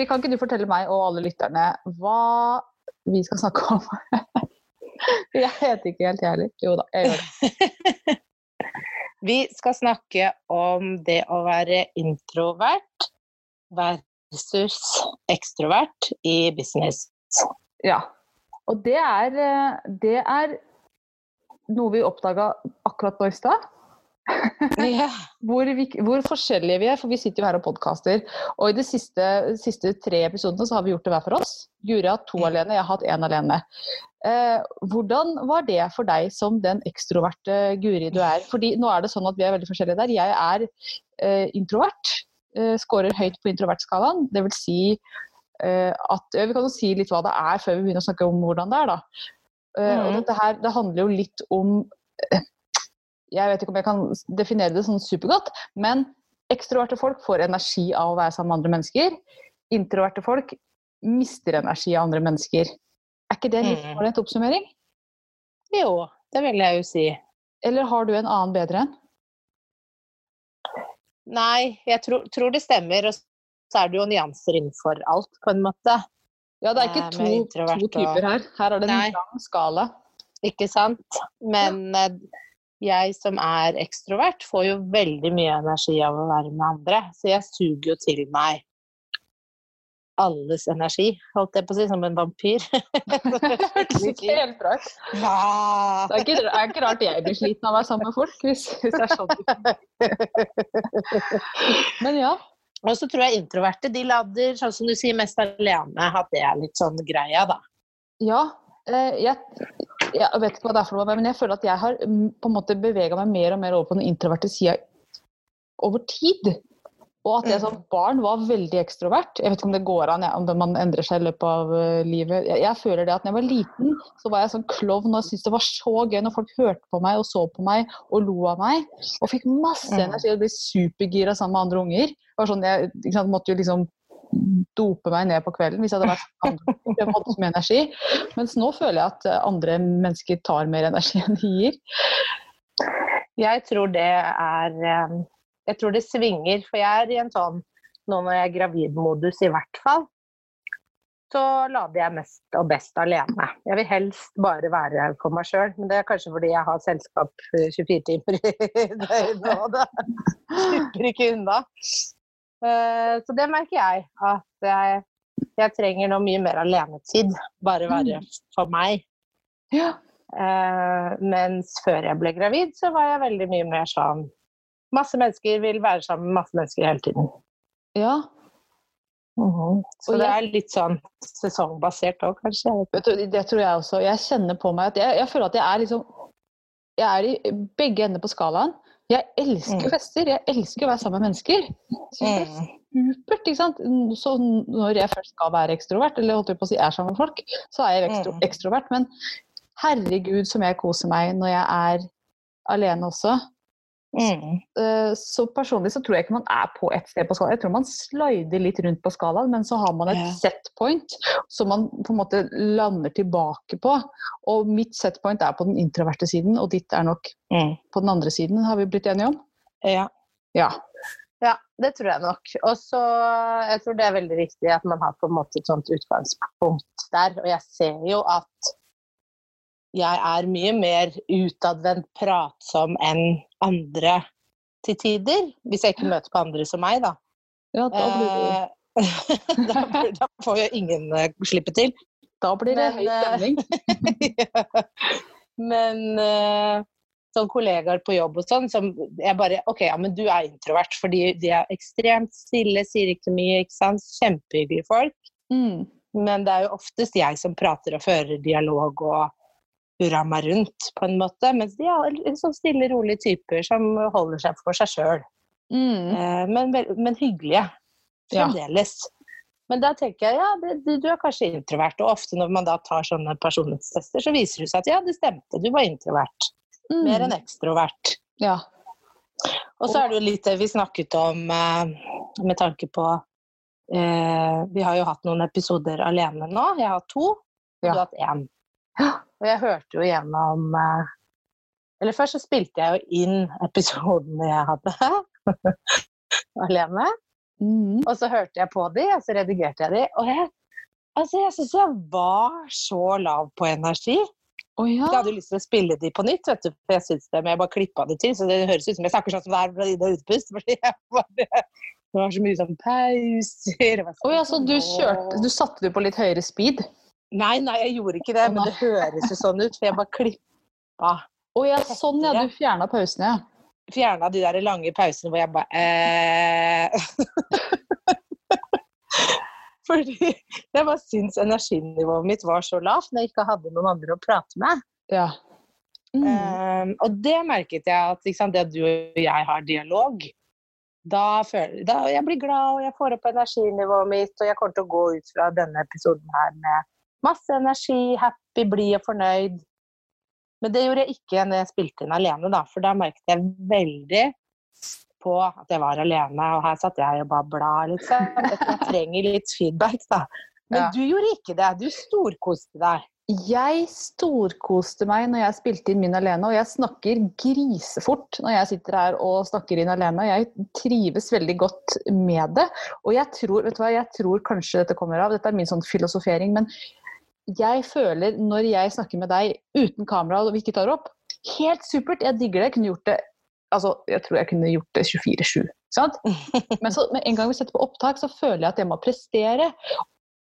Guri, kan ikke du fortelle meg og alle lytterne hva vi skal snakke om? jeg heter ikke helt, jeg heller. Jo da, jeg gjør det. Vi skal snakke om det å være introvert versus ekstrovert i business. Ja. Og det er, eh, det er noe vi oppdaga akkurat nå i stad. Hvor, vi, hvor forskjellige vi er, for vi sitter jo her og podkaster. Og i de siste, siste tre episodene så har vi gjort det hver for oss. Guri har hatt to Mm. alene, jeg har hatt én alene. Eh, hvordan var det for deg som den ekstroverte Guri du er? Fordi nå er det sånn at vi er veldig forskjellige der. Jeg er eh, introvert. Eh, Skårer høyt på introvertskalaen. Det vil si eh, at Vi kan jo si litt hva det er før vi begynner å snakke om hvordan det er, da. Eh, og Mhm. dette her, det handler jo litt om eh, jeg vet ikke om jeg kan definere det sånn supergodt, men ekstroverte folk får energi av å være sammen med andre mennesker. Introverte folk mister energi av andre mennesker. Er ikke det en litt Mm. ålreit oppsummering? Jo, det vil jeg jo si. Eller har du en annen bedre en? Nei, jeg tror, tror det stemmer. Og så er det jo nyanser innenfor alt, på en måte. Ja, det er Eh, ikke to, to typer her. Her er det en lang skala. Ikke sant? Men eh, jeg som er ekstrovert, får jo veldig mye energi av å være med andre. Så jeg suger jo til meg alles energi, holdt jeg på å si, som en vampyr. ikke helt bra Ja. Det er ikke, det er ikke rart jeg blir sliten av å være sammen med folk, hvis, hvis det er sånn. Men ja. Og så tror jeg introverte de lader, sånn som du sier, mest alene. At det er litt sånn greia, da. Ja, eh, jeg, jeg vet ikke hva det er for noe, men jeg føler at jeg har mm, på en måte bevega meg mer og mer over på den introverte sida over tid. Og at jeg som barn var veldig ekstrovert. Jeg vet ikke om det går an, om man endrer seg i løpet av eh, livet. Jeg, jeg føler det at når jeg var liten, så var jeg sånn klovn og syntes det var så gøy når folk hørte på meg og så på meg og lo av meg. Og fikk masse Mm. energi og ble supergira sammen med andre unger. Sånn, jeg sant, måtte jo liksom dope meg ned på kvelden hvis jeg hadde vært andre. Jeg hadde så mye energi. Mens nå føler jeg at eh, andre mennesker tar mer energi enn de gir. Jeg tror det er eh, Jeg tror det svinger, for jeg er i en sånn Nå når jeg er gravidmodus, i hvert fall, så lader jeg mest og best alene. Jeg vil helst bare være for meg sjøl, men det er kanskje fordi jeg har selskap eh, 24 timer i døgnet og det slipper ikke unna. Eh, Så det merker jeg, at jeg, jeg trenger nå mye mer alenetid. Bare være for meg. Ja. Eh, mens før jeg ble gravid, så var jeg veldig mye mer sånn Masse mennesker vil være sammen med masse mennesker hele tiden. ja. Så Og det er litt sånn sesongbasert òg, kanskje. Vet du, det tror jeg også. Jeg kjenner på meg at jeg, jeg føler at jeg er liksom Jeg er i begge ender på skalaen. Jeg elsker Mm. fester. Jeg elsker å være sammen med mennesker. Så det er supert, ikke sant? Så når jeg først skal være ekstrovert, eller holdt jeg på å si er sammen med folk, så er jeg ekstro Mm. ekstrovert. Men herregud som jeg koser meg når jeg er alene også. Mm. Eh, Så personlig så tror jeg ikke man er på ett sted på skalaen. Jeg tror man slider litt rundt på skalaen, men så har man et Ja. set point som man på en måte lander tilbake på. Og mitt set point er på den introverte siden, og ditt er nok Mm. på den andre siden, har vi blitt enige om? Ja. Ja. ja, det tror jeg nok. Og så jeg tror det er veldig viktig at man har på en måte et sånt utgangspunkt der. Og jeg ser jo at jeg er mye mer utadvendt pratsom enn andre til tider. Hvis jeg ikke møter på andre som meg, da. ja da, blir det, Eh, da, blir- da får jo ingen eh, slippe til. da blir det høy stemning. Men eh, sånn kollegaer på jobb og sånn, som jeg bare OK, ja, men du er introvert, fordi de er ekstremt stille, sier ikke mye, ikke sant. Kjempehyggelige folk. Mm. Men det er jo oftest jeg som prater og fører dialog og hurra meg rundt, på en måte. Mens de er sånn stille, rolige typer som holder seg for seg sjøl. Mm. Eh, men, men hyggelige Ja. fremdeles. Men da tenker jeg ja, du, du er kanskje introvert. Og ofte når man da tar sånne personlighetstester, så viser det seg at ja, det stemte, du var introvert. Mm. Mer enn ekstrovert. Ja. Og så er det jo litt det vi snakket om eh, med tanke på eh, Vi har jo hatt noen episoder alene nå. Jeg har to, og Ja. du har hatt én. Ja. Og jeg hørte jo gjennom eh, Eller først så spilte jeg jo inn episodene jeg hadde alene. Mm. Og så hørte jeg på de, og så redigerte jeg de. Og jeg, altså jeg syns jeg var så lav på energi. Oh, ja. Jeg hadde jo lyst til å spille de på nytt, vet du, for jeg synes det, men jeg bare klippa det til. Så det høres ut som jeg snakker sånn som er fra inn- og utpust. Fordi jeg bare, det var så mye sånn pauser. sånn, Å ja, så du kjørte Du satte du på litt høyere speed? Nei, nei, jeg gjorde ikke det, men det høres jo sånn ut, for jeg bare klippa. Å ja, sånn ja. Du fjerna pausene, ja. Fjerna de der lange pausene hvor jeg bare eh. Fordi jeg bare syns energinivået mitt var så lavt når jeg ikke hadde noen andre å prate med. Ja. Mm. Um, og det merket jeg at sant, det at du og jeg har dialog, da føler da, jeg blir glad og jeg får opp energinivået mitt, og jeg kommer til å gå ut fra denne episoden her med masse energi, happy, blid og fornøyd. Men det gjorde jeg ikke når jeg spilte inn alene, da, for da merket jeg veldig på at jeg var alene, og her satt jeg og babla, liksom. Jeg trenger litt feedback, da. Men Ja. du gjorde ikke det. Du storkoste deg. Jeg storkoste meg når jeg spilte inn min alene, og jeg snakker grisefort når jeg sitter her og snakker inn alene. Jeg trives veldig godt med det. Og jeg tror, vet du hva, jeg tror kanskje dette kommer av, dette er min sånn filosofering, men jeg føler når jeg snakker med deg uten kamera og vi ikke tar opp, helt supert, jeg digger det. Jeg kunne gjort det altså, jeg tror jeg kunne gjort det 24-7. Men så, med en gang vi setter på opptak, så føler jeg at jeg må prestere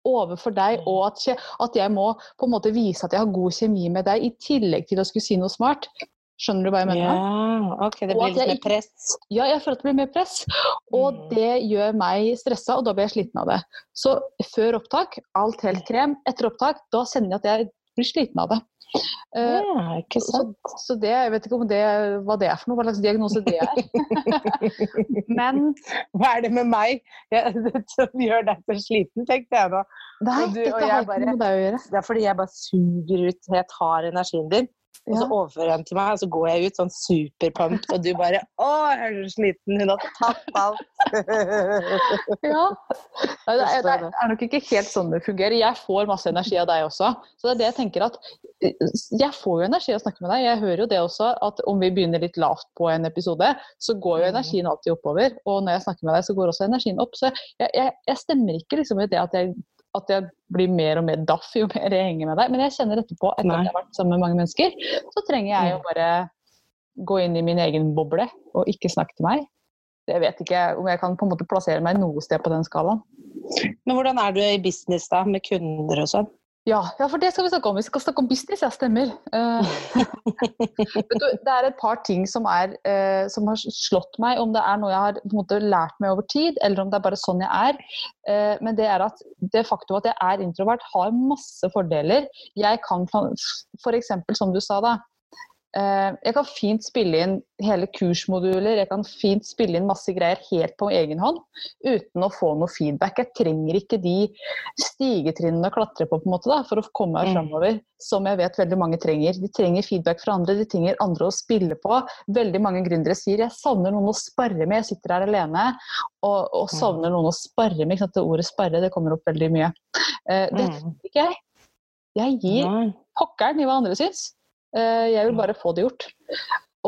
overfor deg, og at jeg, at jeg må på en måte vise at jeg har god kjemi med deg, i tillegg til å skulle si noe smart. Skjønner du hva jeg mener? Ja, ok, det blir litt mer press. Ja, jeg føler at det blir mer press, og Mm. det gjør meg stressa, og da blir jeg sliten av det. Så før opptak, alt helt krem. Etter opptak, da kjenner jeg at jeg blir sliten av det. Eh, Ja, ikke sant. så det, jeg vet ikke om det, hva det er for noe, hva slags diagnose det er. Men Hva er det med meg som gjør deg så sliten, tenkte jeg da. nei, Og du- dette har ikke noe med deg å gjøre. Det er fordi jeg bare suger ut Jeg tar energien din, og så overfører han til meg, og så går jeg ut sånn superpumped, og du bare Å, jeg er så sliten, hun har tatt alt. Ja. Det, er, det er- er nok ikke helt sånn det fungerer. Jeg får masse energi av deg også. Så det er det jeg tenker at eh, Jeg får jo energi av å snakke med deg. Jeg hører jo det også, at om vi begynner litt lavt på en episode, så går jo Mm. energien alltid oppover. Og når jeg snakker med deg, så går også energien opp. Så jeg, jeg, jeg stemmer ikke liksom i det at jeg, at jeg blir mer og mer daff jo mer jeg henger med deg. Men jeg kjenner etterpå, etter Nei. at jeg har vært sammen med mange mennesker, så trenger jeg jo Mm. bare gå inn i min egen boble og ikke snakke til meg. Jeg vet ikke om jeg kan på en måte plassere meg noe sted på den skalaen. Men hvordan er du i business da, med kunder og sånn? Ja, ja, for det skal vi snakke om. Vi skal snakke om business, ja, stemmer. Eh, det er et par ting som, er, eh, som har slått meg, om det er noe jeg har måte, lært meg over tid, eller om det er bare sånn jeg er. Eh, men det er at det faktum at jeg er introvert, har masse fordeler. Jeg kan f.eks., som du sa da, jeg kan fint spille inn hele kursmoduler, jeg kan fint spille inn masse greier helt på egen hånd, uten å få noe feedback. Jeg trenger ikke de stigetrinnene å klatre på, på en måte, da, for å komme meg Mm. framover, som jeg vet veldig mange trenger. De trenger feedback fra andre, de trenger andre å spille på. Veldig mange gründere sier jeg savner noen å sparre med, jeg sitter her alene og, og Mm. savner noen å sparre med. Ikke sant? Det ordet sparre det kommer opp veldig mye. Eh, det tror trenger ikke jeg. Jeg gir pokkeren i hva andre syns. Eh, Jeg vil bare få det gjort.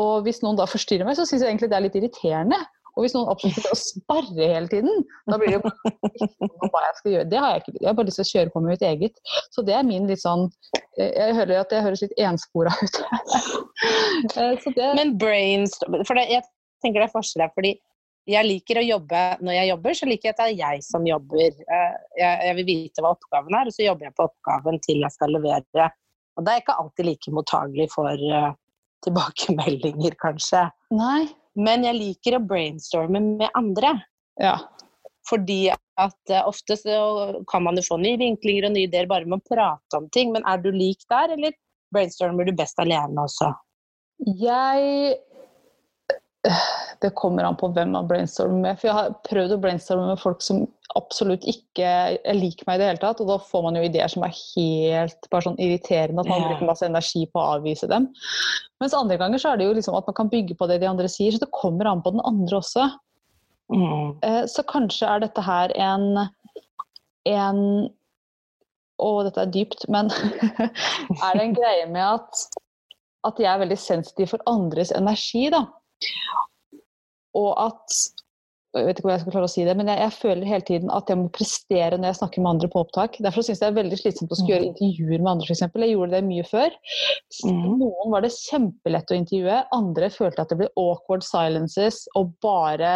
Og hvis noen da forstyrrer meg, så syns jeg egentlig det er litt irriterende. Og hvis noen absolutt å sparre hele tiden, da blir det jo bare hva jeg skal gjøre. Det har jeg ikke. Jeg har bare lyst til å kjøre på med mitt eget. Så det er min litt sånn eh, Jeg hører at jeg høres litt enspora ut. Eh, Så det Men brainstorm For det, jeg tenker det er forskjell her, fordi jeg liker å jobbe Når jeg jobber, så liker jeg at det er jeg som jobber. Jeg, jeg vil vite hva oppgaven er, og så jobber jeg på oppgaven til jeg skal levere. Og da er jeg ikke alltid like mottagelig for eh, tilbakemeldinger, kanskje. Nei. Men jeg liker å brainstorme med andre. Ja. Fordi at eh, ofte så kan man jo få nye vinklinger og nye ideer bare med å prate om ting. Men er du lik der, eller brainstormer du best alene også? Jeg det kommer an på hvem man brainstormer med. For jeg har prøvd å brainstorme med folk som absolutt ikke er lik meg i det hele tatt, og da får man jo ideer som er helt bare sånn irriterende, at man bruker masse energi på å avvise dem. Mens andre ganger så er det jo liksom at man kan bygge på det de andre sier, så det kommer an på den andre også. Mm. Eh, Så kanskje er dette her en, en Å, dette er dypt, men er det en greie med at, at jeg er veldig sensitiv for andres energi, da? Og at jeg vet ikke om jeg skal klare å si det, men jeg, jeg føler hele tiden at jeg må prestere når jeg snakker med andre på opptak. Derfor syns jeg det er veldig slitsomt å skulle gjøre intervjuer med andre, f.eks. Jeg gjorde det mye før. Mhm. Noen var det kjempelett å intervjue, andre følte at det ble awkward silences og bare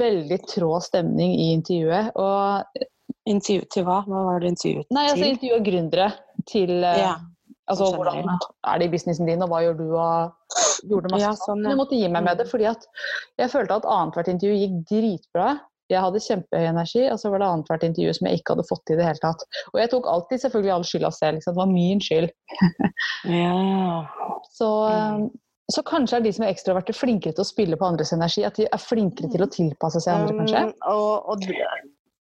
veldig trå stemning i intervjuet. Og Intervju til hva? Hva var det intervjuet Nei, altså til? intervjua gründere til eh, Ja, altså, sånn hvordan er det i businessen din, og hva gjør du? Og gjorde masse Ja, sånn. ja. jeg måtte gi meg med det, fordi at jeg følte at annethvert intervju gikk dritbra. Jeg hadde kjempehøy energi, og så var det annethvert intervju som jeg ikke hadde fått til i det hele tatt. Og jeg tok alltid selvfølgelig all skylda selv. Liksom. Det var min skyld. Ja. Så, Mm. så kanskje er de som er ekstroverte, flinkere til å spille på andres energi. At de er flinkere til å tilpasse seg andre, kanskje. Um, og, og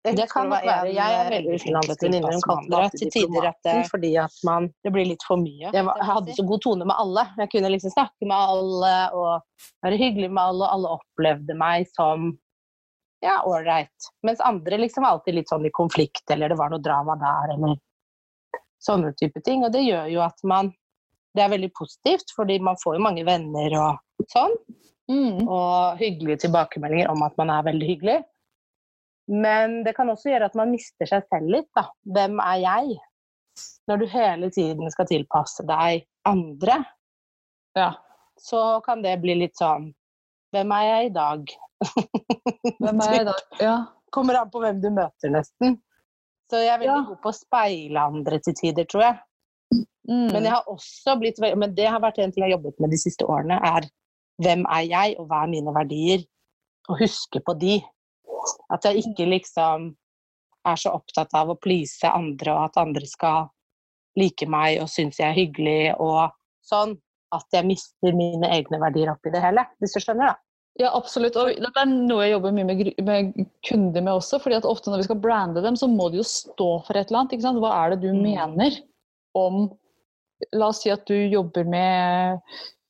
det, det kan nok være. Jeg er veldig utenlandsk venninne. Hun kalte det til tider at fordi at man Det blir litt for mye. Jeg, var, jeg hadde så god tone med alle. Jeg kunne liksom snakke med alle og være hyggelig med alle, og alle opplevde meg som ja, ålreit. Mens andre liksom var alltid litt sånn i konflikt, eller det var noe drama der, eller sånne type ting. Og det gjør jo at man Det er veldig positivt, fordi man får jo mange venner og sånn Mm. og hyggelige tilbakemeldinger om at man er veldig hyggelig. Men det kan også gjøre at man mister seg selv litt. Da. Hvem er jeg? Når du hele tiden skal tilpasse deg andre, Ja. så kan det bli litt sånn Hvem er jeg i dag? Hvem er jeg da? Ja. Kommer an på hvem du møter, nesten. Så jeg er veldig Ja. god på å speile andre til tider, tror jeg. Mm. Men, jeg har også blitt, men det har vært en ting jeg har jobbet med de siste årene, er hvem er jeg, og hva er mine verdier? Og huske på de. At jeg ikke liksom er så opptatt av å please andre, og at andre skal like meg og synes jeg er hyggelig, og sånn. At jeg mister mine egne verdier oppi det hele, hvis du skjønner, da. Ja, absolutt. Og det er noe jeg jobber mye med, med kunder med også. fordi at ofte når vi skal brande dem, så må de jo stå for et eller annet. ikke sant? Hva er det du Mm. mener om La oss si at du jobber med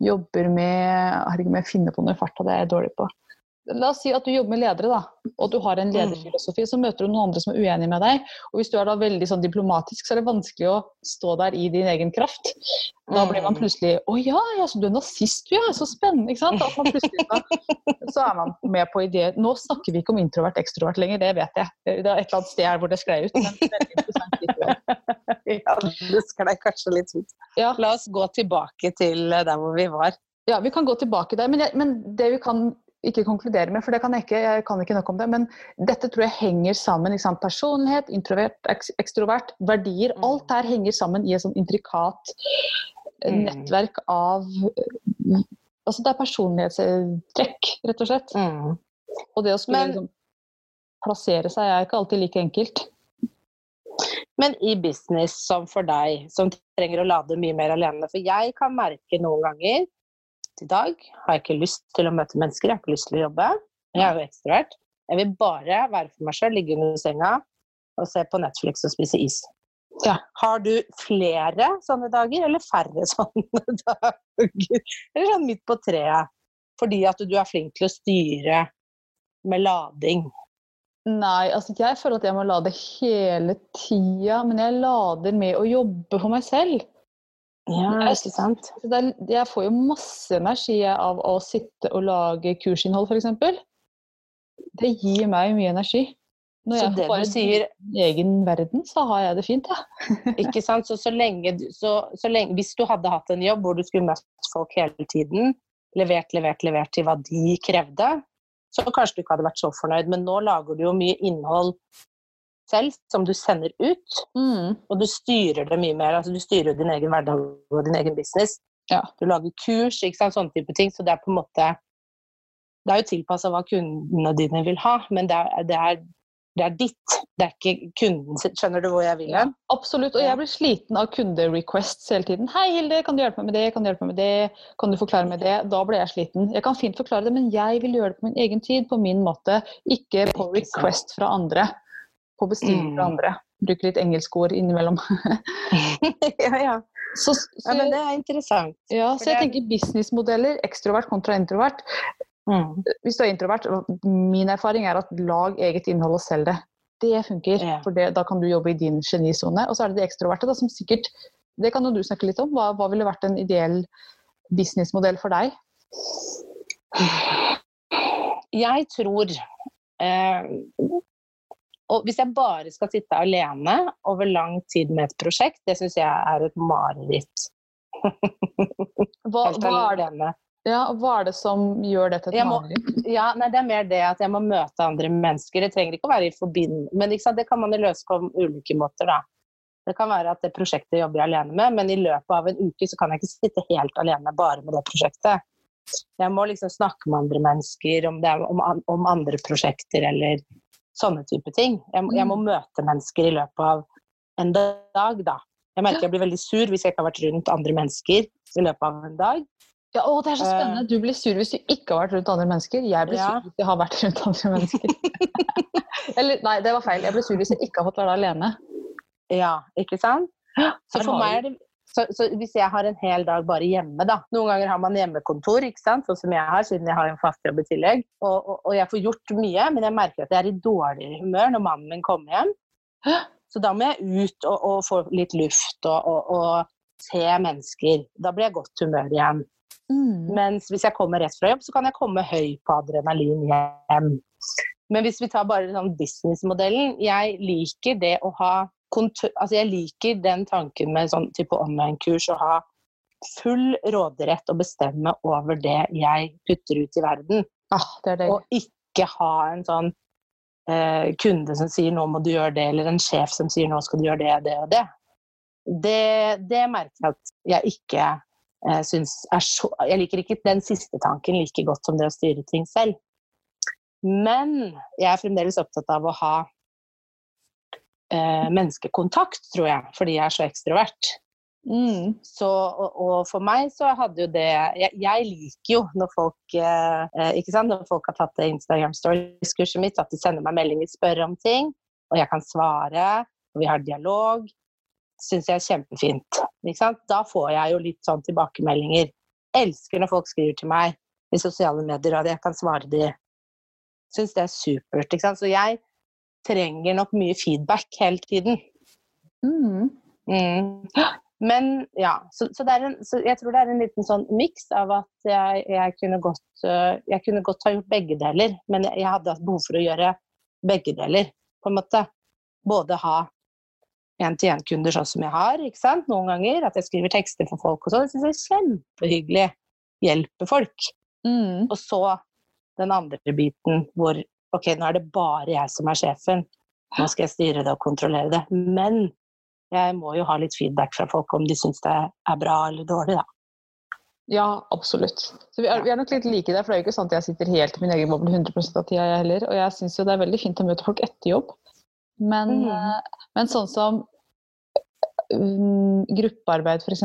jobber med Herregud, må jeg finne på noe i farta, det er jeg dårlig på. La oss si at du jobber med ledere, da, og du har en Mm. lederfilosofi. Så møter du noen andre som er uenige med deg. Og hvis du er da veldig sånn diplomatisk, så er det vanskelig å stå der i din egen kraft. Da blir man Mm. plutselig Å ja, ja, så du er nazist, du, ja. Så spennende. ikke sant? At man da, så er man med på ideer. Nå snakker vi ikke om introvert ekstrovert lenger, det vet jeg. Det er et eller annet sted her hvor det sklei ut. Men veldig interessant. Ja, det sklei kanskje litt ut. Ja, La oss gå tilbake til der hvor vi var. ja, vi kan gå tilbake der. Men, jeg, men det vi kan ikke konkludere med, for det kan jeg ikke, jeg kan ikke nok om det, men dette tror jeg henger sammen. Ikke sant? Personlighet, introvert, ekstrovert, verdier. Mm. Alt her henger sammen i et sånn intrikat eh, Mm. nettverk av Altså det er personlighetstrekk, rett og slett. Mm. Og det å skulle Men- liksom, plassere seg er ikke alltid like enkelt. Men i business som for deg, som trenger å lade mye mer alene For jeg kan merke noen ganger I dag har jeg ikke lyst til å møte mennesker, jeg har ikke lyst til å jobbe. Jeg er jo ekstrovert. Jeg vil bare være for meg sjøl, ligge under senga og se på Netflix og spise is. Ja. Har du flere sånne dager, eller færre sånne dager? Eller sånn midt på treet? Fordi at du er flink til å styre med lading. Nei, altså jeg føler at jeg må lade hele tida, men jeg lader med å jobbe for meg selv. Ja, ikke sant? Jeg får jo masse energi av å sitte og lage kursinnhold, f.eks. Det gir meg mye energi. Når Så jeg bare sier i egen verden, så har jeg det fint, jeg. Ikke sant? Så, så lenge, så, så lenge, hvis du hadde hatt en jobb hvor du skulle møtt folk hele tiden, levert, levert, levert til hva de krevde, så kanskje du ikke hadde vært så fornøyd. Men nå lager du jo mye innhold selv som du sender ut, Mm. og du styrer det mye mer. Altså, du styrer din egen hverdag og din egen business. Ja. Du lager kurs, ikke sant? sånne type ting. Så det er på en måte Det er jo tilpassa hva kundene dine vil ha, men det er, det er det er ditt, det er ikke kunden sitt. Skjønner du hvor jeg vil Ja, hen? absolutt. Og jeg blir sliten av kunderequests hele tiden. 'Hei, Hilde, kan du hjelpe meg med det? Kan du hjelpe meg med det? Kan du forklare meg det?' Da blir jeg sliten. Jeg kan fint forklare det, men jeg vil gjøre det på min egen tid, på min måte. Ikke på request fra andre. På bestilling fra Mm. andre. Bruker litt engelske ord innimellom. ja, ja. Så, så, ja, men det er interessant. ja, så jeg er- tenker businessmodeller, ekstrovert kontra introvert. Mm. Hvis du er introvert, min erfaring er at lag eget innhold og selg det. Det funker, Ja. for det, da kan du jobbe i din genisone. Og så er det de ekstroverte, da, som sikkert Det kan jo du snakke litt om. Hva, hva ville vært en ideell businessmodell for deg? Jeg tror eh, Og hvis jeg bare skal sitte alene over lang tid med et prosjekt, det syns jeg er et mareritt. Hva, hva, er det, med? ja, hva er det som gjør det til et mareritt? Ja, nei, det er mer det at jeg må møte andre mennesker. Det trenger ikke å være i forbindelse, Men sant? det kan man løse på ulike måter, da. Det kan være at det prosjektet jobber jeg alene med, men i løpet av en uke så kan jeg ikke sitte helt alene bare med det prosjektet. Jeg må liksom snakke med andre mennesker om, det er, om, om andre prosjekter eller sånne type ting. Jeg, jeg må møte mennesker i løpet av en dag, da. Jeg merker jeg blir veldig sur hvis jeg ikke har vært rundt andre mennesker i løpet av en dag. Ja, å, det er så spennende. Du blir sur hvis du ikke har vært rundt andre mennesker. Jeg blir Ja. sur hvis jeg har vært rundt andre mennesker. Eller, nei, det var feil. Jeg blir sur hvis jeg ikke har fått være alene. Ja, ikke sant? Så for meg er det så, så hvis jeg har en hel dag bare hjemme, da Noen ganger har man hjemmekontor, ikke sant? sånn som jeg har, siden jeg har en fast jobb i tillegg. Og, og, og jeg får gjort mye, men jeg merker at jeg er i dårligere humør når mannen min kommer hjem. Så da må jeg ut og, og få litt luft og, se mennesker. Da blir jeg godt humør igjen. Mm. Mens hvis jeg kommer rett fra jobb, så kan jeg komme høy på adrenalin hjem. Men hvis vi tar bare sånn businessmodellen Jeg liker det å ha altså jeg liker den tanken med sånn type online-kurs å ha full råderett og bestemme over det jeg putter ut i verden. Ah, det det. Og ikke ha en sånn eh, kunde som sier 'nå må du gjøre det', eller en sjef som sier 'nå skal du gjøre det, det og det'. Det, det merker jeg at jeg ikke eh, syns er så Jeg liker ikke den siste tanken like godt som det å styre ting selv. Men jeg er fremdeles opptatt av å ha eh, menneskekontakt, tror jeg, fordi jeg er så ekstrovert. Mm. Så, og, og for meg så hadde jo det Jeg, jeg liker jo når folk eh, ikke sant, når folk har tatt det Instagram Stories-kurset mitt, at de sender meg meldinger, spør om ting, og jeg kan svare, og vi har dialog. Syns jeg er kjempefint. Ikke sant? Da får jeg jo litt sånn tilbakemeldinger. Elsker når folk skriver til meg i sosiale medier, at jeg kan svare de. Syns det er supert. Ikke sant? Så jeg trenger nok mye feedback hele tiden. Mm. Mm. Men ja, så, så, det en, så jeg tror det er en liten sånn miks av at jeg, jeg, kunne godt, øh, jeg kunne godt ha gjort begge deler, men jeg, jeg hadde hatt behov for å gjøre begge deler, på en måte. Både ha én-til-én-kunder sånn som jeg har, ikke sant, noen ganger, at jeg skriver tekster for folk og sånn. Det syns jeg er kjempehyggelig. Hjelper folk. Mm. Og så den andre biten hvor ok, nå er det bare jeg som er sjefen. Nå skal jeg styre det og kontrollere det. Men jeg må jo ha litt feedback fra folk om de syns det er bra eller dårlig, da. Ja, absolutt. Så vi er, vi er nok litt like der, for det er jo ikke sånn at jeg sitter helt i min egen boble 100 av tida, jeg heller. Og jeg syns jo det er veldig fint å møte folk etter jobb. Men, Mm. eh, men sånn som um, gruppearbeid, f.eks.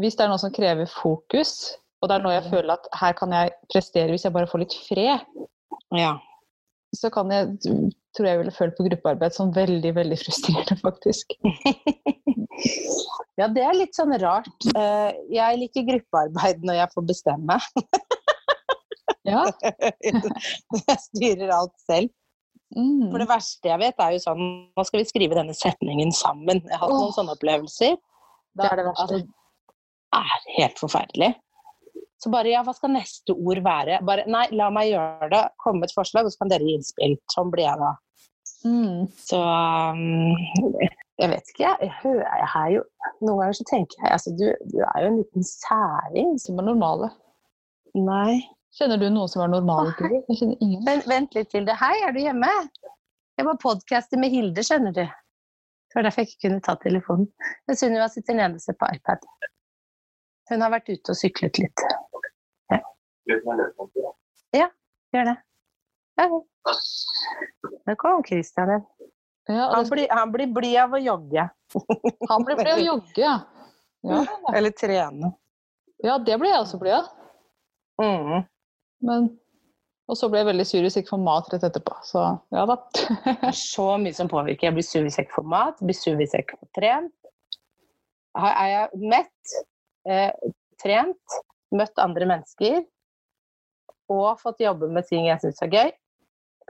Hvis det er noe som krever fokus, og det er noe jeg føler at her kan jeg prestere hvis jeg bare får litt fred, Ja. så kan jeg, tror jeg ville følt på gruppearbeid som veldig, veldig frustrerende, faktisk. ja, det er litt sånn rart. Eh, Jeg liker gruppearbeid når jeg får bestemme. Ja. Jeg styrer alt selv. Mm. For det verste jeg vet, er jo sånn Nå skal vi skrive denne setningen sammen. Jeg har hatt noen sånne opplevelser. Da er det verste. Altså, det er helt forferdelig. Så bare ja, hva skal neste ord være? Bare nei, la meg gjøre det. Komme med et forslag, og så kan dere gi innspill. Sånn blir jeg da. Mm. Så um, jeg vet ikke, jeg, hører jeg her jo Noen ganger så tenker jeg altså du, du er jo en liten særing. Som er normale. Nei. Kjenner du noen som er normale? Jeg kjenner ingen. Vent, vent litt til det. Hei, er du hjemme? Jeg var podcaster med Hilde, skjønner du. Det var derfor jeg ikke kunne ta telefonen. Men Sunniva sitter nede og ser på iPad. Hun har vært ute og syklet litt. Ja, gjør det. Ja, Det kom Christian inn. Ja, Han blir, han blir blid av å jogge. han blir blid av å jogge, ja. Eller trene. ja, det blir jeg også blid av. Mm. Men Og så ble jeg veldig sur hvis jeg ikke får mat rett etterpå. Så ja da. Det er så mye som påvirker. Jeg blir sur hvis jeg ikke får mat, blir sur hvis jeg ikke får trent. Har- Er jeg mett, eh, trent, møtt andre mennesker og fått jobbe med ting jeg syns er gøy,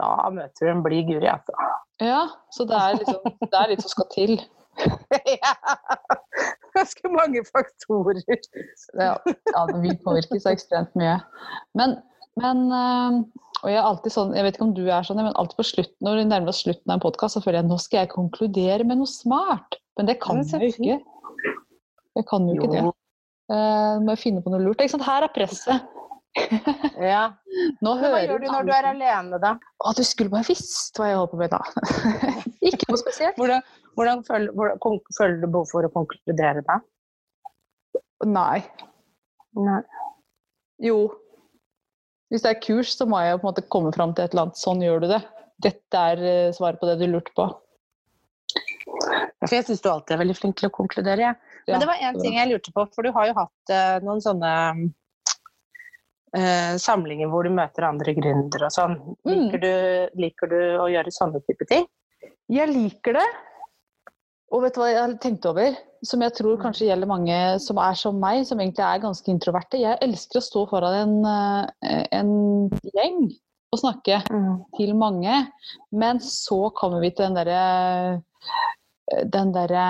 da møter du en blid Guri, altså. Ja, så det er, liksom, det er litt som skal til. ja. Ganske mange faktorer. Ja, ja vi påvirker så ekstremt mye. Men, men øh, og jeg er alltid sånn, jeg vet ikke om du er sånn, men alltid på slutten, når vi nærmer oss slutten av en podkast, så føler jeg nå skal jeg konkludere med noe smart. Men det kan jeg jo ikke. Jeg kan jo ikke det. Eh, må jeg finne på noe lurt. Her er presset. Ja. Nå Men hva hører gjør du når du er alene, da? Å, du skulle bare visst hva jeg holder på med da. ikke noe spesielt. Hvordan, hvordan, føler, hvordan føler du behov for å konkludere da? Nei. Nei. Jo. Hvis det er kurs, så må jeg på en måte komme fram til et eller annet. Sånn gjør du det. Dette er eh, svaret på det du lurte på. For jeg syns du alltid er veldig flink til å konkludere. Ja, Men det var én ting jeg lurte på, for du har jo hatt eh, noen sånne eh, samlinger hvor du møter andre gründere og sånn. Mm. Liker, du, liker du å gjøre sånne type ting? Jeg liker det. Og vet du hva jeg har tenkt over? Som jeg tror kanskje gjelder mange som er som meg, som egentlig er ganske introverte. Jeg elsker å stå foran en, eh, en gjeng og snakke til mange. Men så kommer vi til den derre den derre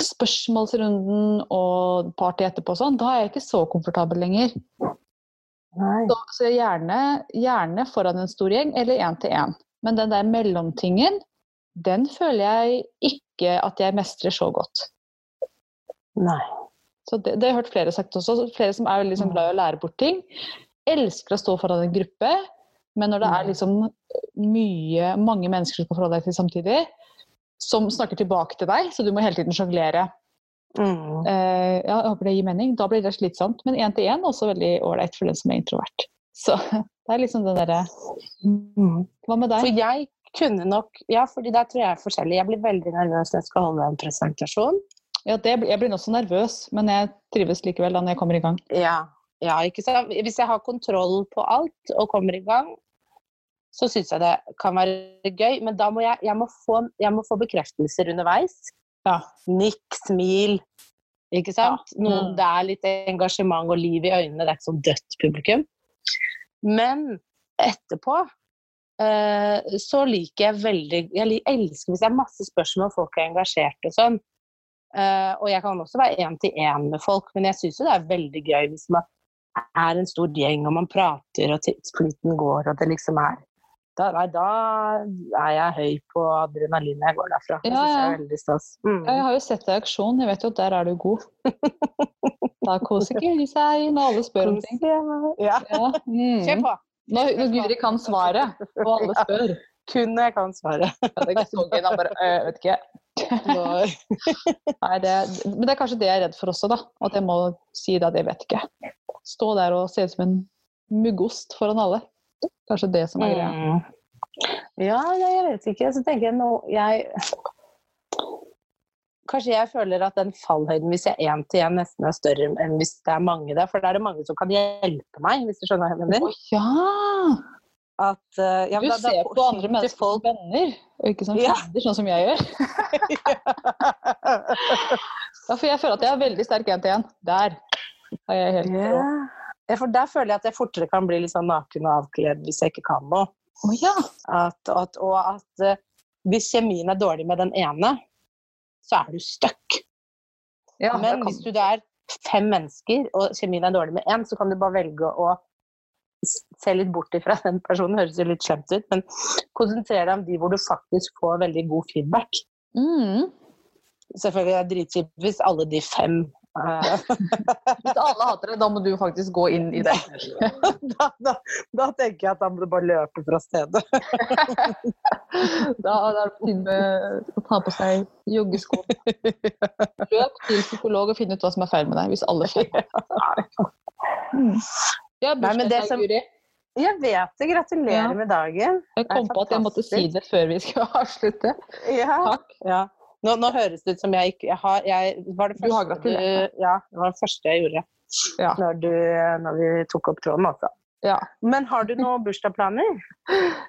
spørsmålsrunden og party etterpå og sånn. Da er jeg ikke så komfortabel lenger. Så, så gjerne, gjerne foran en stor gjeng eller én til én. Men den der mellomtingen, den føler jeg ikke at jeg mestrer så godt. Nei. Så det, det har jeg hørt flere sagt også. Flere som er liksom, glad i å lære bort ting. Elsker å stå foran en gruppe. Men når det er liksom mye, mange mennesker du skal forholde deg til samtidig, som snakker tilbake til deg, så du må hele tiden sjonglere. Mm. Eh, ja, jeg håper det gir mening. Da blir det slitsomt. Men én til én også veldig ålreit for den som er introvert. Så det er liksom det derre Mm. Hva med deg? For jeg kunne nok Ja, fordi der tror jeg er forskjellig. Jeg blir veldig nervøs når jeg skal holde en presentasjon. Ja, det, jeg blir også nervøs, men jeg trives likevel da når jeg kommer i gang. Ja, ja ikke sant? Hvis jeg har kontroll på alt og kommer i gang, så syns jeg det kan være gøy. Men da må jeg, jeg, må få, jeg må få bekreftelser underveis. Ja. Nikk, smil. Ikke sant? Ja. Noen, Mm. det er litt engasjement og liv i øynene. Det er ikke sånn dødt publikum. Men etterpå eh, så liker jeg veldig Jeg elsker hvis det er masse spørsmål og folk er engasjert og sånn. Eh, og jeg kan også være én til én med folk, men jeg syns jo det er veldig gøy hvis man er en stor gjeng og man prater og tidsflyten går og det liksom er da, nei, da er jeg høy på adrenalin når jeg går derfra. Ja, Ja, er veldig stas. Mm. Jeg har jo sett deg i aksjon, jeg vet jo at der er du god. Da koser Guri seg når alle spør om ting. Ja. Ja. Mm. Kjør på! Når, når Guri kan svaret, og alle spør. Kun jeg kan svare. Ja, det er så gøy, da bare øh, vet ikke. Nei, det, men det er kanskje det jeg er redd for også, da. At jeg må si det at jeg vet ikke. Stå der og se ut som en muggost foran alle. Kanskje det som er greia. Mm. Ja, jeg vet ikke. Så tenker jeg nå jeg Kanskje jeg føler at den fallhøyden hvis jeg er én til én, nesten er større enn hvis det er mange der. For da er det mange som kan hjelpe meg, hvis du skjønner hva jeg mener. Oh, ja! At, uh, ja, Du da- da ser på andre mennesker mennesker som venner, og ikke som Ja. sånn som jeg gjør. Ja, for jeg føler at jeg har veldig sterk én-til-én. Der har jeg helt rå. For der føler jeg at jeg fortere kan bli litt sånn naken og avkledd hvis jeg ikke kan noe. Å ja. At, at, og at uh, hvis kjemien er dårlig med den ene, så er du stuck. ja Men hvis du det er fem mennesker, og kjemien er dårlig med én, så kan du bare velge å se litt bort ifra den personen. Høres jo litt slemt ut, men konsentrere deg om de hvor du faktisk får veldig god feedback. mm. Selvfølgelig er det dritkjipt hvis alle de fem Hvis alle hater det, da må du faktisk gå inn i det. da, da, da tenker jeg at da må du bare løpe fra stedet. Da er det på tide å ta på seg joggesko. Løp til psykolog og finn ut hva som er feil med deg, hvis alle. Mm. Ja, det bursdagsdag, som- Jeg vet det. Gratulerer Ja. med dagen. Jeg kom på at jeg måtte si det før vi skulle avslutte. Ja. Takk. ja. Nå, nå høres det ut som jeg ikke jeg har, jeg, var det Du har første gratulert du, Ja, det var det første jeg gjorde Ja. når, du, når vi tok opp tråden, altså. Ja. Men har du noen bursdagsplaner?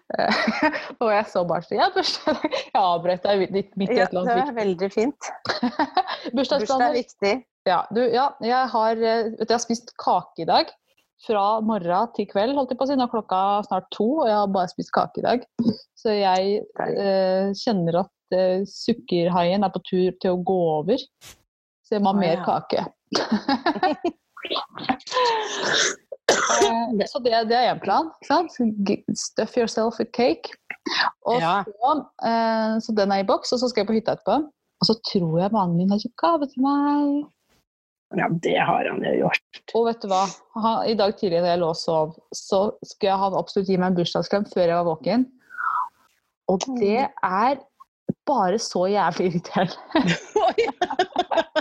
Og jeg så bare så, ja, bursdag. Jeg avbrøt deg midt i et eller det annet er veldig fint. Bursdag er viktig. Ja, du, ja, jeg har, eh, vet du, jeg har spist kake i dag. Fra morgen til kveld, holdt jeg på å si. Nå er klokka snart to, og jeg har bare spist kake i dag. Så jeg eh, kjenner at eh, sukkerhaien er på tur til å gå over. Så jeg må ha mer ja. kake. Eh, så det, det er én plan. Stuff yourself with cake. Og Ja. så, uh, så den er i boks, og så skal jeg på hytta etterpå. Og så tror jeg mannen min har kjøpt gave til meg. Ja, det har han jo gjort. Og vet du hva? Han, I dag tidlig da jeg lå og sov, så skulle han absolutt gi meg en bursdagsklem før jeg var våken. Og det er bare så jævlig irriterende.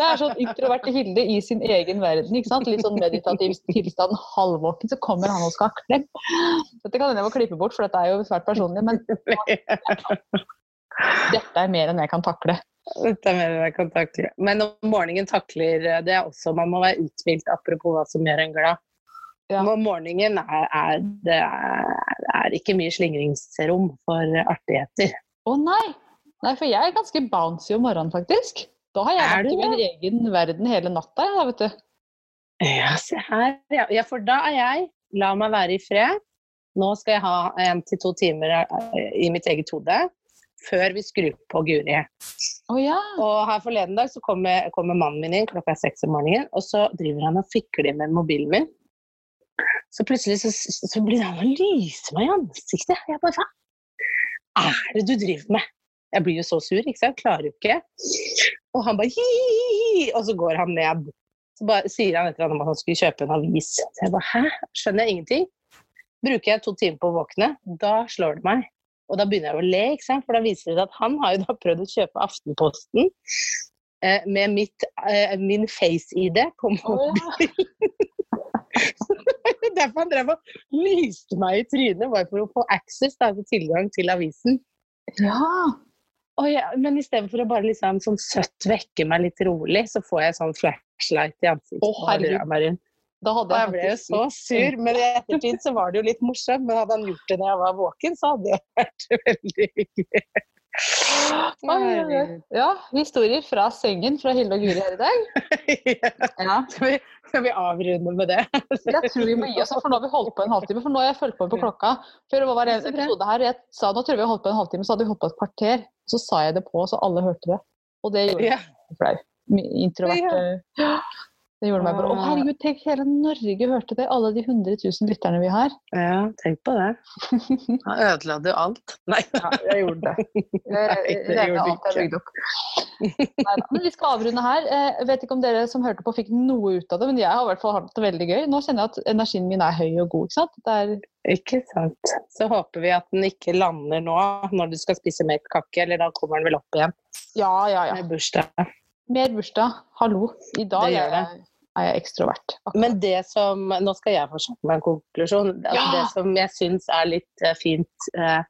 Det er sånn introverte Hilde i sin egen verden. ikke sant? Litt sånn meditativ tilstand, halvvåken, så kommer han og skal ha klem. Dette kan jeg må klippe bort, for dette er jo svært personlig, men dette er mer enn jeg kan takle. Dette er mer enn jeg kan takle. Men om morgenen takler eh, det er også Man må være uthvilt, apropos hva som gjør en glad. Ja. Om morgenen er, er, det er, er ikke mye slingringsrom for artigheter. Å nei! Nei, for jeg er ganske bouncy om morgenen, faktisk. Da har jeg vært i min egen verden hele natta, jeg, da, vet du. Ja, se her. Ja. ja, for da er jeg La meg være i fred. Nå skal jeg ha en til to timer eh, i mitt eget hode før vi skrur på Guri. Å ja. Og her forleden dag så kommer, kommer mannen min inn klokka seks om morgenen, og så driver han og fikler med mobilen min. Så plutselig så, så blir han og lyser meg i ansiktet. Jeg bare er det du driver med? Jeg blir jo så sur, ikke sant. Klarer jo ikke. Og han bare hi, Og så går han ned. Så bare sier han etter at han skulle kjøpe en avis. Så jeg bare hæ? Skjønner jeg ingenting. Bruker jeg to timer på å våkne, da slår det meg. Og da begynner jeg å le, ikke sant? for da viser det seg at han har jo da prøvd å kjøpe Aftenposten eh, med mitt, eh, min face-ID på mobilen. Oh, ja. Derfor han drev og lyste meg i trynet, bare for å få access, da, altså tilgang til avisen. ja. Jeg, men i stedet for å bare liksom sånn søtt vekke meg litt rolig, så får jeg sånn flashlight i ansiktet. Å, herregud. Da hadde jeg jeg ble jo så sur, men i ettertid så var det jo litt morsomt. Men hadde han gjort det når jeg var våken, så hadde det vært veldig hyggelig. Ja, historier fra sengen fra Hilde og Guri her i dag. Ja. Skal vi, skal vi avrunde med det? Jeg tror vi må gi oss, for nå har vi holdt på en halvtime. For nå har jeg fulgt på på klokka. Før det var en episode her, jeg sa nå tror jeg vi har holdt på en halvtime, så hadde vi holdt på et kvarter. Så sa jeg det på, så alle hørte det. Og det gjorde Ja. flau. Introvert. Ja. Det gjorde meg bare Å, herregud, tenk, hele Norge hørte det! Alle de 100 000 lytterne vi har. ja, tenk på det. Da ødela du alt. Nei. Ja, jeg gjorde det. Jeg regna alt jeg bygde opp. Men vi skal avrunde her. Eh, Jeg vet ikke om dere som hørte på fikk noe ut av det, men jeg har i hvert fall hatt det veldig gøy. Nå kjenner jeg at energien min er høy og god. ikke sant? Det er, Ikke sant. Så håper vi at den ikke lander nå når du skal spise mer kake, eller da kommer den vel opp igjen ja, ja, ja. med bursdag. Mer bursdag. Hallo. I dag Det er gjør det. Er jeg ekstrovert. Men det som Nå skal jeg fortsette med en konklusjon. Altså Ja! Det som jeg syns er litt eh, fint, eh,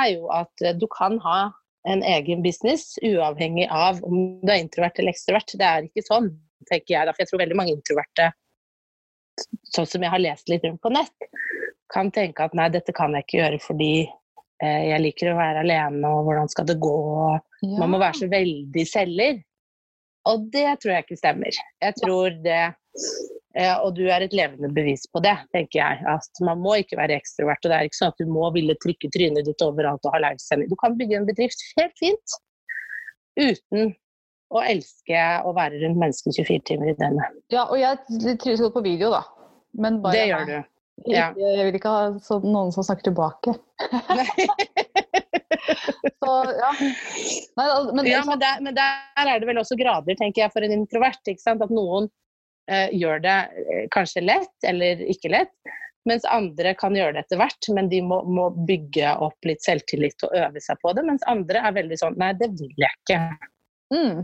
er jo at eh, du kan ha en egen business uavhengig av om du er introvert eller ekstrovert. Det er ikke sånn, tenker jeg. For jeg tror veldig mange introverte, sånn som jeg har lest litt rundt på nett, kan tenke at nei, dette kan jeg ikke gjøre fordi jeg liker å være alene, og hvordan skal det gå? Man må være så veldig selger. Og det tror jeg ikke stemmer. Jeg tror det eh, Og du er et levende bevis på det, tenker jeg. At man må ikke være ekstrovert. Og det er ikke sånn at du må ville trykke trynet ditt overalt og ha livesending. Du kan bygge en bedrift helt fint uten å elske å være rundt mennesker 24 timer i døgnet. ja, og jeg trives godt på video, da. Men bare Det gjør du. Ja. Jeg vil ikke ha så, noen som snakker tilbake. Så ja. Nei, men, Ja, men der, men der er det vel også grader, tenker jeg, for en introvert. At noen eh, gjør det eh, kanskje lett, eller ikke lett. Mens andre kan gjøre det etter hvert, men de må, må bygge opp litt selvtillit og øve seg på det. Mens andre er veldig sånn Nei, det vil jeg ikke. mm,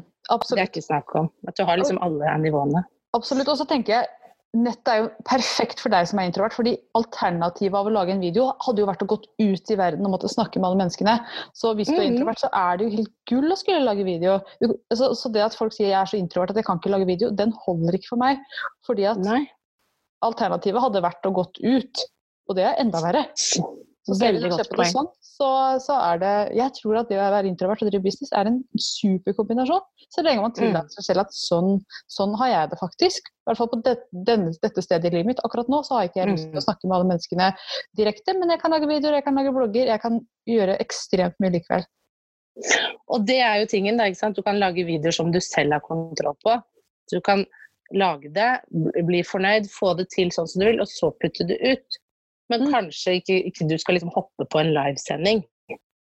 Det er ikke snakk om. At du har liksom alle nivåene. absolutt. Og så tenker jeg nettet er jo perfekt for deg som er introvert. fordi Alternativet av å lage en video hadde jo vært å gå ut i verden og måtte snakke med alle menneskene. Så hvis du er Mhm. introvert, så er det jo helt gull å skulle lage video. Så, så det at folk sier jeg er så introvert at jeg kan ikke lage video, den holder ikke for meg. Fordi at Nei. alternativet hadde vært å gått ut, og det er enda verre. Så Veldig godt poeng. sånn, så, så er det Jeg tror at det å være introvert og drive business er en super kombinasjon. Så lenge man Mm. tillater seg selv at sånn, sånn har jeg det faktisk. I hvert fall på det, denne, dette stedet i livet mitt. Akkurat nå så har jeg ikke lyst til å Mm. snakke med alle menneskene direkte, men jeg kan lage videoer, jeg kan lage blogger, jeg kan gjøre ekstremt mye likevel. Og det er jo tingen, da. ikke sant? Du kan lage videoer som du selv har kontroll på. Du kan lage det, bli fornøyd, få det til sånn som du vil, og så putte det ut. Men Mm. kanskje ikke, ikke du skal liksom hoppe på en livesending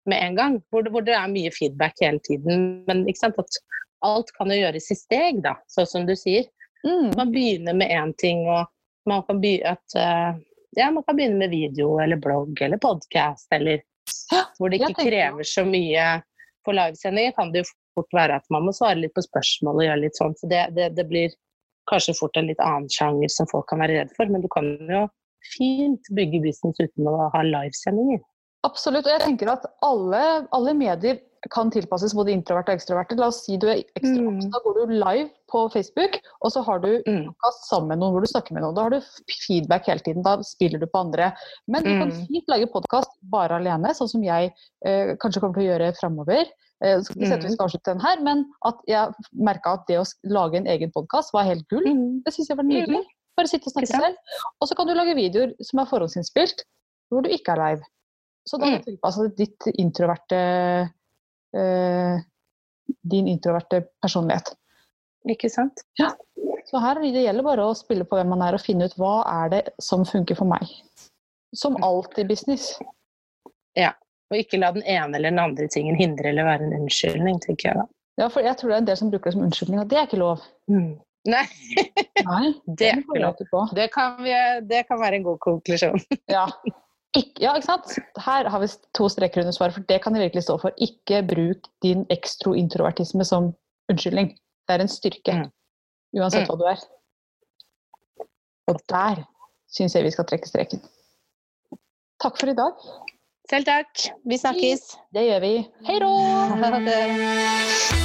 med en gang, hvor det, hvor det er mye feedback hele tiden. Men ikke sant? at alt kan jo gjøres i steg, da, sånn som du sier. Mm. Man begynner med én ting, og man kan, at, eh, ja, man kan begynne med video eller blogg eller podkast, eller hvor det ikke krever så mye. På livesendinger kan det jo fort være at man må svare litt på spørsmål og gjøre litt sånn, så det, det, det blir kanskje fort en litt annen sjanger som folk kan være redd for, men du kan jo fint bygge business uten å ha livesendinger. Absolutt. Og jeg tenker at alle, alle medier kan tilpasses både introverte og ekstroverte. La oss si du er ekstrovert, Mm. da går du live på Facebook, og så har du Mm. sammen med noen hvor du snakker med noen. Da har du feedback hele tiden, da spiller du på andre. Men du kan Mm. fint lage podkast bare alene, sånn som jeg eh, kanskje kommer til å gjøre framover. Eh, si vi Mm. skal avslutte den her, men at jeg merka at det å lage en egen podkast var helt gull. Det syns jeg var nydelig. Bare sitte og snakke selv. Og så kan du lage videoer som er forhåndsinnspilt, hvor du ikke er live. Så da har du tilpasset ditt introverte eh, Din introverte personlighet. Ikke sant? Ja. Så her det gjelder bare å spille på hvem man er, og finne ut hva er det som funker for meg. Som alt i business. Og ikke la den ene eller den andre tingen hindre eller være en unnskyldning, tenker jeg da. Ja, for jeg tror det er en del som bruker det som unnskyldning, og det er ikke lov. Nei, Nei, det på. Det kan, vi, det kan være en god konklusjon. Ja. Ikke, ja, ikke sant? Her har vi to streker under svaret, for det kan jeg virkelig stå for. Ikke bruk din ekstrointrovertisme som unnskyldning. Det er en styrke, Mm. uansett Mm. hva du er. Og der syns jeg vi skal trekke streken. Takk for i dag. Selv takk. Vi snakkes. Det gjør vi. Hei då!